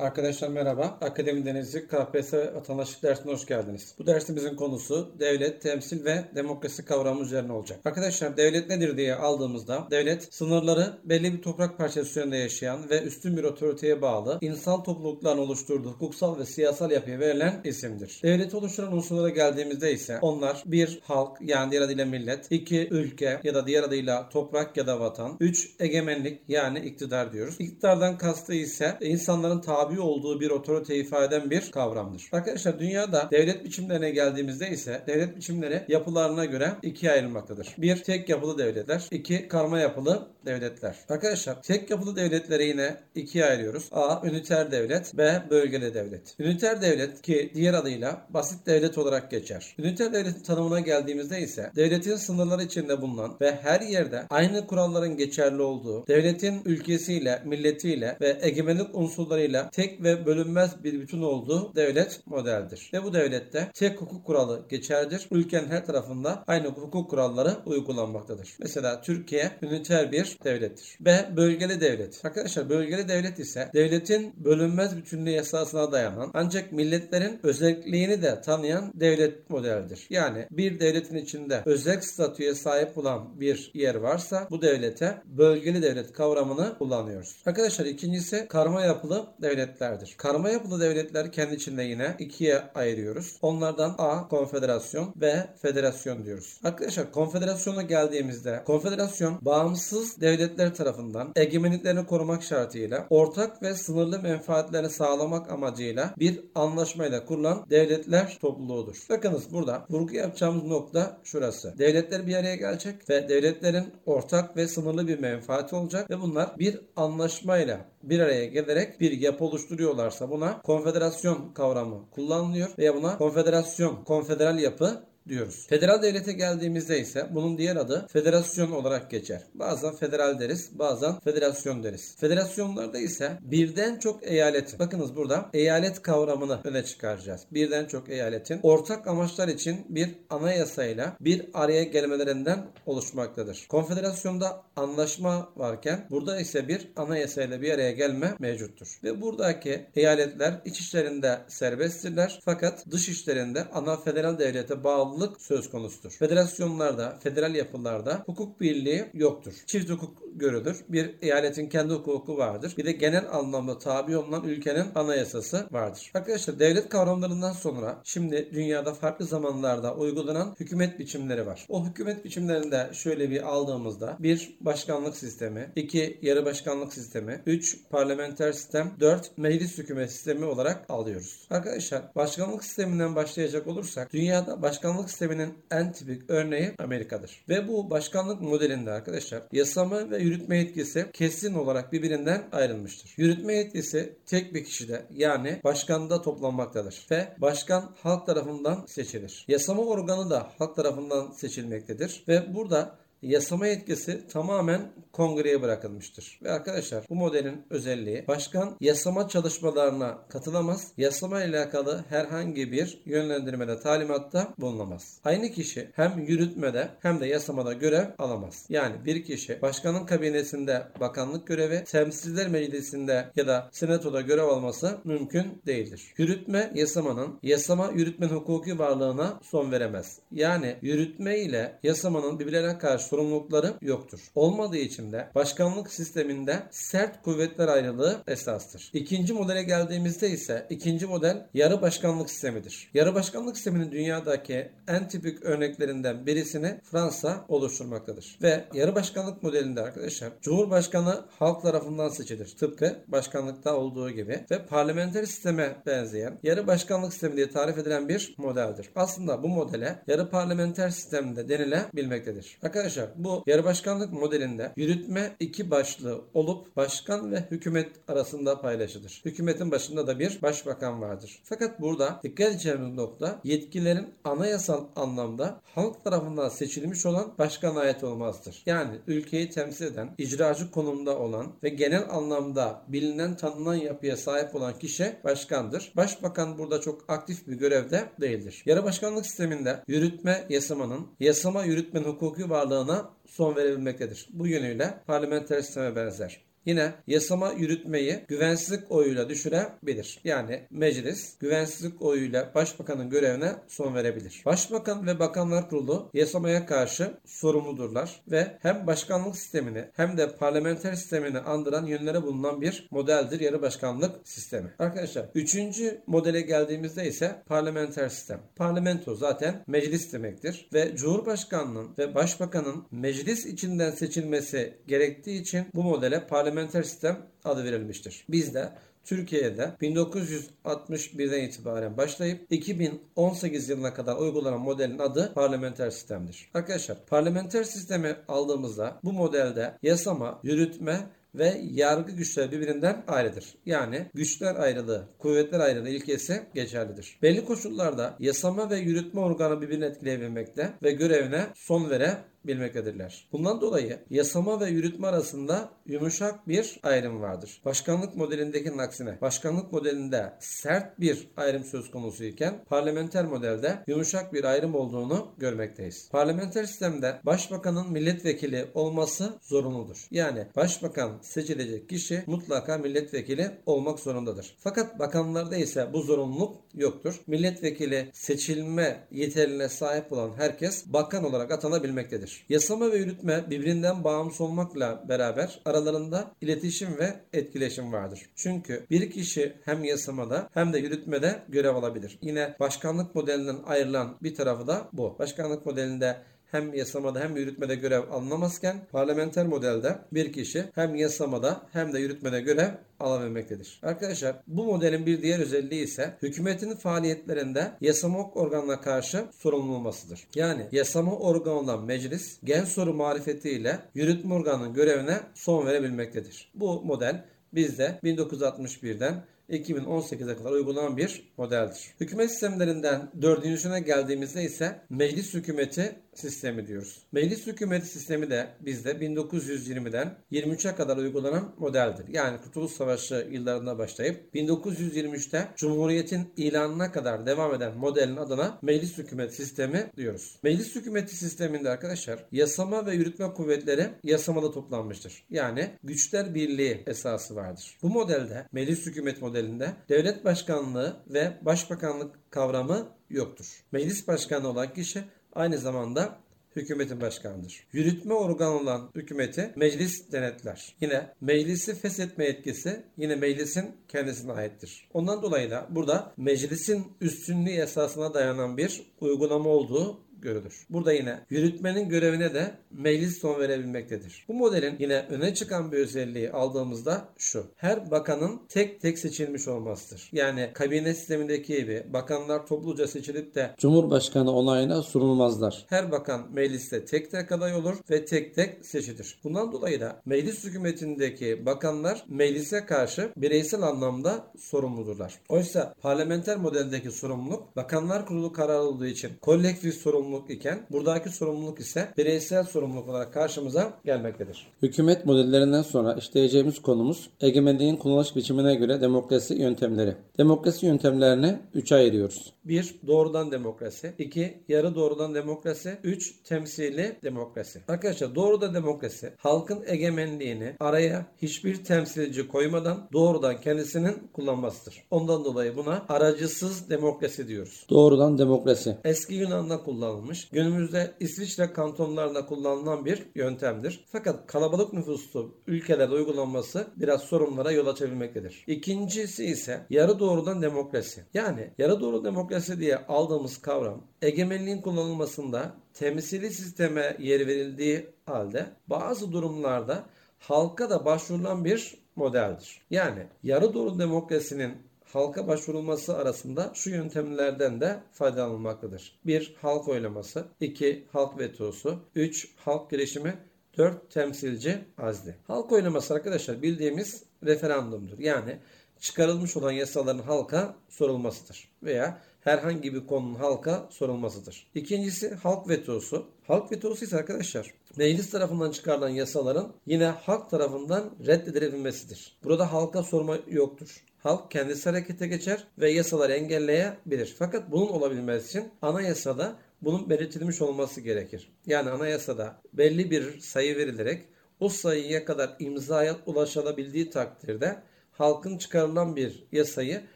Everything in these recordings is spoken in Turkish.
Arkadaşlar merhaba. Akademi Denizli KPSS vatandaşlık dersine hoş geldiniz. Bu dersimizin konusu devlet, temsil ve demokrasi kavramı üzerine olacak. Arkadaşlar devlet nedir diye aldığımızda devlet sınırları belli bir toprak parçası üzerinde yaşayan ve üstün bir otoriteye bağlı insan toplulukların oluşturduğu hukuksal ve siyasal yapıya verilen isimdir. Devleti oluşturan unsurlara geldiğimizde ise onlar bir halk yani diğer adıyla millet, iki ülke ya da diğer adıyla toprak ya da vatan, üç egemenlik yani iktidar diyoruz. İktidardan kastı ise insanların tabi tabi olduğu bir otorite ifade bir kavramdır. Arkadaşlar dünyada devlet biçimlerine geldiğimizde ise devlet biçimleri yapılarına göre ikiye ayrılmaktadır. Bir tek yapılı devletler, iki karma yapılı devletler. Arkadaşlar tek yapılı devletleri yine ikiye ayırıyoruz. A. Üniter devlet. B. Bölgeli devlet. Üniter devlet ki diğer adıyla basit devlet olarak geçer. Üniter devletin tanımına geldiğimizde ise devletin sınırları içinde bulunan ve her yerde aynı kuralların geçerli olduğu, devletin ülkesiyle, milletiyle ve egemenlik unsurlarıyla tek ve bölünmez bir bütün olduğu devlet modeldir. Ve bu devlette tek hukuk kuralı geçerlidir. Ülkenin her tarafında aynı hukuk kuralları uygulanmaktadır. Mesela Türkiye üniter bir devlettir. B. Bölgeli devlet. Arkadaşlar bölgeli devlet ise devletin bölünmez bütünlüğü esasına dayanan ancak milletlerin özelliğini de tanıyan devlet modelidir. Yani bir devletin içinde özel statüye sahip olan bir yer varsa bu devlete bölgeli devlet kavramını kullanıyoruz. Arkadaşlar ikincisi karma yapılı devlet devletlerdir. Karma yapılı devletler kendi içinde yine ikiye ayırıyoruz. Onlardan A konfederasyon ve federasyon diyoruz. Arkadaşlar konfederasyona geldiğimizde konfederasyon bağımsız devletler tarafından egemenliklerini korumak şartıyla ortak ve sınırlı menfaatlerini sağlamak amacıyla bir anlaşmayla kurulan devletler topluluğudur. Bakınız burada vurgu yapacağımız nokta şurası. Devletler bir araya gelecek ve devletlerin ortak ve sınırlı bir menfaati olacak ve bunlar bir anlaşmayla bir araya gelerek bir yapı oluşturuyorlarsa buna konfederasyon kavramı kullanılıyor veya buna konfederasyon, konfederal yapı diyoruz. Federal devlete geldiğimizde ise bunun diğer adı federasyon olarak geçer. Bazen federal deriz, bazen federasyon deriz. Federasyonlarda ise birden çok eyalet. Bakınız burada eyalet kavramını öne çıkaracağız. Birden çok eyaletin ortak amaçlar için bir anayasayla bir araya gelmelerinden oluşmaktadır. Konfederasyonda anlaşma varken burada ise bir anayasayla bir araya gelme mevcuttur. Ve buradaki eyaletler iç işlerinde serbesttirler fakat dış işlerinde ana federal devlete bağlı bağımlılık söz konusudur. Federasyonlarda, federal yapılarda hukuk birliği yoktur. Çift hukuk görülür. Bir eyaletin kendi hukuku vardır. Bir de genel anlamda tabi olunan ülkenin anayasası vardır. Arkadaşlar devlet kavramlarından sonra şimdi dünyada farklı zamanlarda uygulanan hükümet biçimleri var. O hükümet biçimlerinde şöyle bir aldığımızda bir başkanlık sistemi, iki yarı başkanlık sistemi, üç parlamenter sistem, dört meclis hükümet sistemi olarak alıyoruz. Arkadaşlar başkanlık sisteminden başlayacak olursak dünyada başkanlık sisteminin en tipik örneği Amerika'dır. Ve bu başkanlık modelinde arkadaşlar yasama ve yürütme yetkisi kesin olarak birbirinden ayrılmıştır. Yürütme yetkisi tek bir kişide yani başkanda toplanmaktadır ve başkan halk tarafından seçilir. Yasama organı da halk tarafından seçilmektedir ve burada yasama yetkisi tamamen kongreye bırakılmıştır. Ve arkadaşlar bu modelin özelliği başkan yasama çalışmalarına katılamaz. Yasama ile alakalı herhangi bir yönlendirmede talimatta bulunamaz. Aynı kişi hem yürütmede hem de yasamada görev alamaz. Yani bir kişi başkanın kabinesinde bakanlık görevi, temsilciler meclisinde ya da senatoda görev alması mümkün değildir. Yürütme yasamanın yasama yürütmenin hukuki varlığına son veremez. Yani yürütme ile yasamanın birbirlerine karşı sorumlulukları yoktur. Olmadığı için de başkanlık sisteminde sert kuvvetler ayrılığı esastır. İkinci modele geldiğimizde ise ikinci model yarı başkanlık sistemidir. Yarı başkanlık sisteminin dünyadaki en tipik örneklerinden birisini Fransa oluşturmaktadır. Ve yarı başkanlık modelinde arkadaşlar Cumhurbaşkanı halk tarafından seçilir. Tıpkı başkanlıkta olduğu gibi ve parlamenter sisteme benzeyen yarı başkanlık sistemi diye tarif edilen bir modeldir. Aslında bu modele yarı parlamenter sistemde denilebilmektedir. Arkadaşlar Arkadaşlar bu yarı başkanlık modelinde yürütme iki başlı olup başkan ve hükümet arasında paylaşılır. Hükümetin başında da bir başbakan vardır. Fakat burada dikkat edeceğimiz nokta yetkilerin anayasal anlamda halk tarafından seçilmiş olan başkana ait olmazdır. Yani ülkeyi temsil eden, icracı konumda olan ve genel anlamda bilinen tanınan yapıya sahip olan kişi başkandır. Başbakan burada çok aktif bir görevde değildir. Yarı başkanlık sisteminde yürütme yasamanın yasama yürütmenin hukuki varlığına son verebilmektedir. Bu yönüyle parlamenter sisteme benzer. Yine yasama yürütmeyi güvensizlik oyuyla düşürebilir. Yani meclis güvensizlik oyuyla başbakanın görevine son verebilir. Başbakan ve bakanlar kurulu yasamaya karşı sorumludurlar ve hem başkanlık sistemini hem de parlamenter sistemini andıran yönlere bulunan bir modeldir yarı başkanlık sistemi. Arkadaşlar üçüncü modele geldiğimizde ise parlamenter sistem. Parlamento zaten meclis demektir ve Cumhurbaşkanının ve Başbakanın meclis içinden seçilmesi gerektiği için bu modele parlamenter sistem adı verilmiştir. Biz de Türkiye'de 1961'den itibaren başlayıp 2018 yılına kadar uygulanan modelin adı parlamenter sistemdir. Arkadaşlar parlamenter sistemi aldığımızda bu modelde yasama, yürütme ve yargı güçleri birbirinden ayrıdır. Yani güçler ayrılığı, kuvvetler ayrılığı ilkesi geçerlidir. Belli koşullarda yasama ve yürütme organı birbirini etkileyebilmekte ve görevine son vere bilmektedirler. Bundan dolayı yasama ve yürütme arasında yumuşak bir ayrım vardır. Başkanlık modelindekinin aksine başkanlık modelinde sert bir ayrım söz konusu iken parlamenter modelde yumuşak bir ayrım olduğunu görmekteyiz. Parlamenter sistemde başbakanın milletvekili olması zorunludur. Yani başbakan seçilecek kişi mutlaka milletvekili olmak zorundadır. Fakat bakanlarda ise bu zorunluluk yoktur. Milletvekili seçilme yeterliliğine sahip olan herkes bakan olarak atanabilmektedir. Yasama ve yürütme birbirinden bağımsız olmakla beraber aralarında iletişim ve etkileşim vardır. Çünkü bir kişi hem yasamada hem de yürütmede görev alabilir. Yine başkanlık modelinden ayrılan bir tarafı da bu. Başkanlık modelinde hem yasamada hem yürütmede görev alınamazken parlamenter modelde bir kişi hem yasamada hem de yürütmede görev alabilmektedir. Arkadaşlar bu modelin bir diğer özelliği ise hükümetin faaliyetlerinde yasama organına karşı sorumlu olmasıdır. Yani yasama organı olan meclis gen soru marifetiyle yürütme organının görevine son verebilmektedir. Bu model bizde 1961'den 2018'e kadar uygulanan bir modeldir. Hükümet sistemlerinden dördüncüsüne geldiğimizde ise meclis hükümeti sistemi diyoruz. Meclis hükümeti sistemi de bizde 1920'den 23'e kadar uygulanan modeldir. Yani Kurtuluş Savaşı yıllarında başlayıp 1923'te Cumhuriyet'in ilanına kadar devam eden modelin adına meclis hükümeti sistemi diyoruz. Meclis hükümeti sisteminde arkadaşlar yasama ve yürütme kuvvetleri yasamada toplanmıştır. Yani güçler birliği esası vardır. Bu modelde meclis hükümet modelinde devlet başkanlığı ve başbakanlık kavramı yoktur. Meclis başkanı olan kişi aynı zamanda hükümetin başkanıdır. Yürütme organı olan hükümeti meclis denetler. Yine meclisi feshetme yetkisi yine meclisin kendisine aittir. Ondan dolayı da burada meclisin üstünlüğü esasına dayanan bir uygulama olduğu görülür. Burada yine yürütmenin görevine de meclis son verebilmektedir. Bu modelin yine öne çıkan bir özelliği aldığımızda şu. Her bakanın tek tek seçilmiş olmasıdır. Yani kabine sistemindeki gibi bakanlar topluca seçilip de Cumhurbaşkanı onayına sunulmazlar. Her bakan mecliste tek tek aday olur ve tek tek seçilir. Bundan dolayı da meclis hükümetindeki bakanlar meclise karşı bireysel anlamda sorumludurlar. Oysa parlamenter modeldeki sorumluluk bakanlar kurulu kararı olduğu için kolektif sorumluluk iken buradaki sorumluluk ise bireysel sorumluluk olarak karşımıza gelmektedir. Hükümet modellerinden sonra işleyeceğimiz konumuz egemenliğin kullanış biçimine göre demokrasi yöntemleri. Demokrasi yöntemlerini 3'e ayırıyoruz. 1. Doğrudan demokrasi. 2. Yarı doğrudan demokrasi. 3. Temsili demokrasi. Arkadaşlar doğrudan demokrasi halkın egemenliğini araya hiçbir temsilci koymadan doğrudan kendisinin kullanmasıdır. Ondan dolayı buna aracısız demokrasi diyoruz. Doğrudan demokrasi. Eski Yunan'da kullanılmış. Günümüzde İsviçre kantonlarında kullanılan bir yöntemdir. Fakat kalabalık nüfuslu ülkelerde uygulanması biraz sorunlara yol açabilmektedir. İkincisi ise yarı doğrudan demokrasi. Yani yarı doğru demokrasi diye aldığımız kavram egemenliğin kullanılmasında temsili sisteme yer verildiği halde bazı durumlarda halka da başvurulan bir modeldir. Yani yarı doğru demokrasinin halka başvurulması arasında şu yöntemlerden de faydalanılmaktadır. 1. Halk oylaması 2. Halk vetosu 3. Halk girişimi 4. Temsilci azli. Halk oylaması arkadaşlar bildiğimiz referandumdur. Yani çıkarılmış olan yasaların halka sorulmasıdır veya herhangi bir konunun halka sorulmasıdır. İkincisi halk vetosu. Halk vetosu ise arkadaşlar meclis tarafından çıkarılan yasaların yine halk tarafından reddedilebilmesidir. Burada halka sorma yoktur. Halk kendisi harekete geçer ve yasaları engelleyebilir. Fakat bunun olabilmesi için anayasada bunun belirtilmiş olması gerekir. Yani anayasada belli bir sayı verilerek o sayıya kadar imzaya ulaşılabildiği takdirde halkın çıkarılan bir yasayı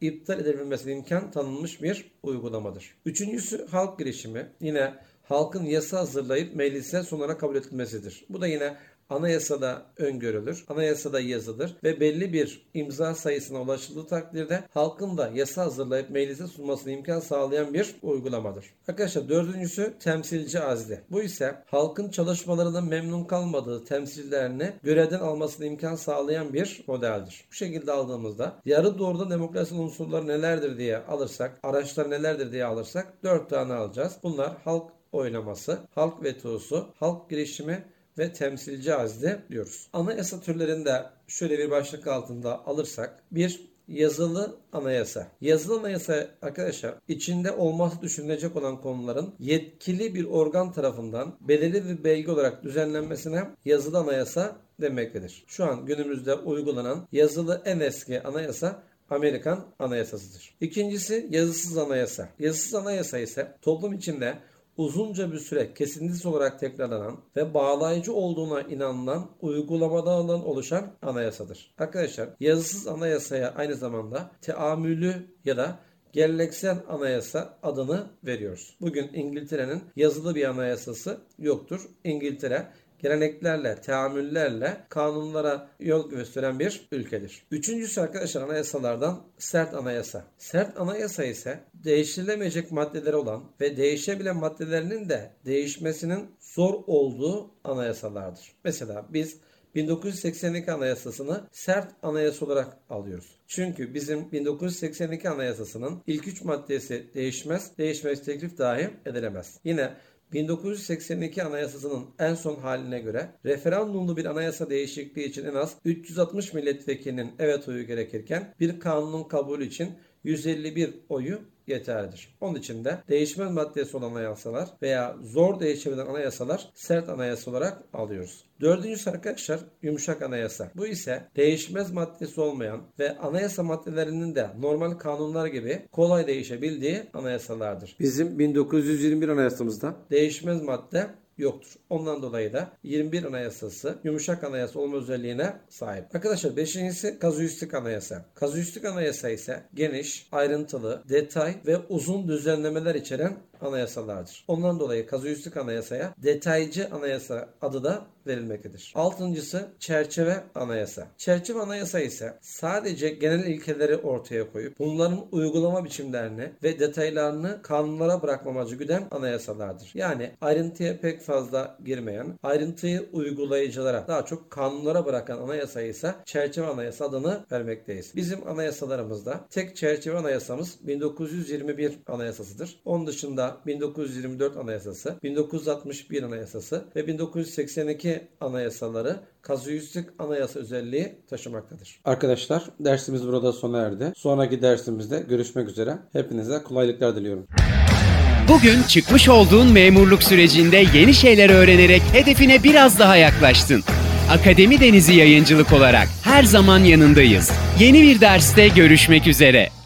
iptal edebilmesine imkan tanınmış bir uygulamadır. Üçüncüsü halk girişimi. Yine halkın yasa hazırlayıp meclise sonuna kabul edilmesidir. Bu da yine anayasada öngörülür, anayasada yazılır ve belli bir imza sayısına ulaşıldığı takdirde halkın da yasa hazırlayıp meclise sunmasına imkan sağlayan bir uygulamadır. Arkadaşlar dördüncüsü temsilci azli. Bu ise halkın çalışmalarından memnun kalmadığı temsillerini görevden almasına imkan sağlayan bir modeldir. Bu şekilde aldığımızda yarı doğrudan demokrasi unsurları nelerdir diye alırsak, araçlar nelerdir diye alırsak dört tane alacağız. Bunlar halk oylaması, halk vetosu, halk girişimi ve temsilci azli diyoruz. Anayasa türlerinde şöyle bir başlık altında alırsak bir yazılı anayasa. Yazılı anayasa arkadaşlar içinde olması düşünülecek olan konuların yetkili bir organ tarafından belirli bir belge olarak düzenlenmesine yazılı anayasa demektedir. Şu an günümüzde uygulanan yazılı en eski anayasa Amerikan anayasasıdır. İkincisi yazısız anayasa. Yazısız anayasa ise toplum içinde uzunca bir süre kesintisiz olarak tekrarlanan ve bağlayıcı olduğuna inanılan uygulamadan oluşan anayasadır. Arkadaşlar yazısız anayasaya aynı zamanda teamülü ya da geleneksel anayasa adını veriyoruz. Bugün İngiltere'nin yazılı bir anayasası yoktur. İngiltere geleneklerle, teamüllerle kanunlara yol gösteren bir ülkedir. Üçüncüsü arkadaşlar anayasalardan sert anayasa. Sert anayasa ise değiştirilemeyecek maddeleri olan ve değişebilen maddelerinin de değişmesinin zor olduğu anayasalardır. Mesela biz 1982 Anayasası'nı sert anayasa olarak alıyoruz. Çünkü bizim 1982 Anayasası'nın ilk üç maddesi değişmez, değişmez teklif dahi edilemez. Yine 1982 Anayasası'nın en son haline göre referandumlu bir anayasa değişikliği için en az 360 milletvekilinin evet oyu gerekirken bir kanunun kabulü için 151 oyu yeterlidir. Onun için de değişmez maddesi olan anayasalar veya zor değişebilen anayasalar sert anayasa olarak alıyoruz. Dördüncüsü arkadaşlar yumuşak anayasa. Bu ise değişmez maddesi olmayan ve anayasa maddelerinin de normal kanunlar gibi kolay değişebildiği anayasalardır. Bizim 1921 anayasamızda değişmez madde yoktur. Ondan dolayı da 21 Anayasası yumuşak anayasa olma özelliğine sahip. Arkadaşlar beşincisi kazuistik anayasa. Kazuistik anayasa ise geniş, ayrıntılı, detay ve uzun düzenlemeler içeren anayasalardır. Ondan dolayı kazuistik anayasaya detaycı anayasa adı da verilmektedir. Altıncısı çerçeve anayasa. Çerçeve anayasa ise sadece genel ilkeleri ortaya koyup bunların uygulama biçimlerini ve detaylarını kanunlara bırakma amacı güden anayasalardır. Yani ayrıntıya pek fazla girmeyen, ayrıntıyı uygulayıcılara daha çok kanunlara bırakan anayasa ise çerçeve anayasa adını vermekteyiz. Bizim anayasalarımızda tek çerçeve anayasamız 1921 anayasasıdır. Onun dışında 1924 anayasası, 1961 anayasası ve 1982 anayasaları kazuistik anayasa özelliği taşımaktadır. Arkadaşlar dersimiz burada sona erdi. Sonraki dersimizde görüşmek üzere. Hepinize kolaylıklar diliyorum. Bugün çıkmış olduğun memurluk sürecinde yeni şeyler öğrenerek hedefine biraz daha yaklaştın. Akademi Denizi Yayıncılık olarak her zaman yanındayız. Yeni bir derste görüşmek üzere.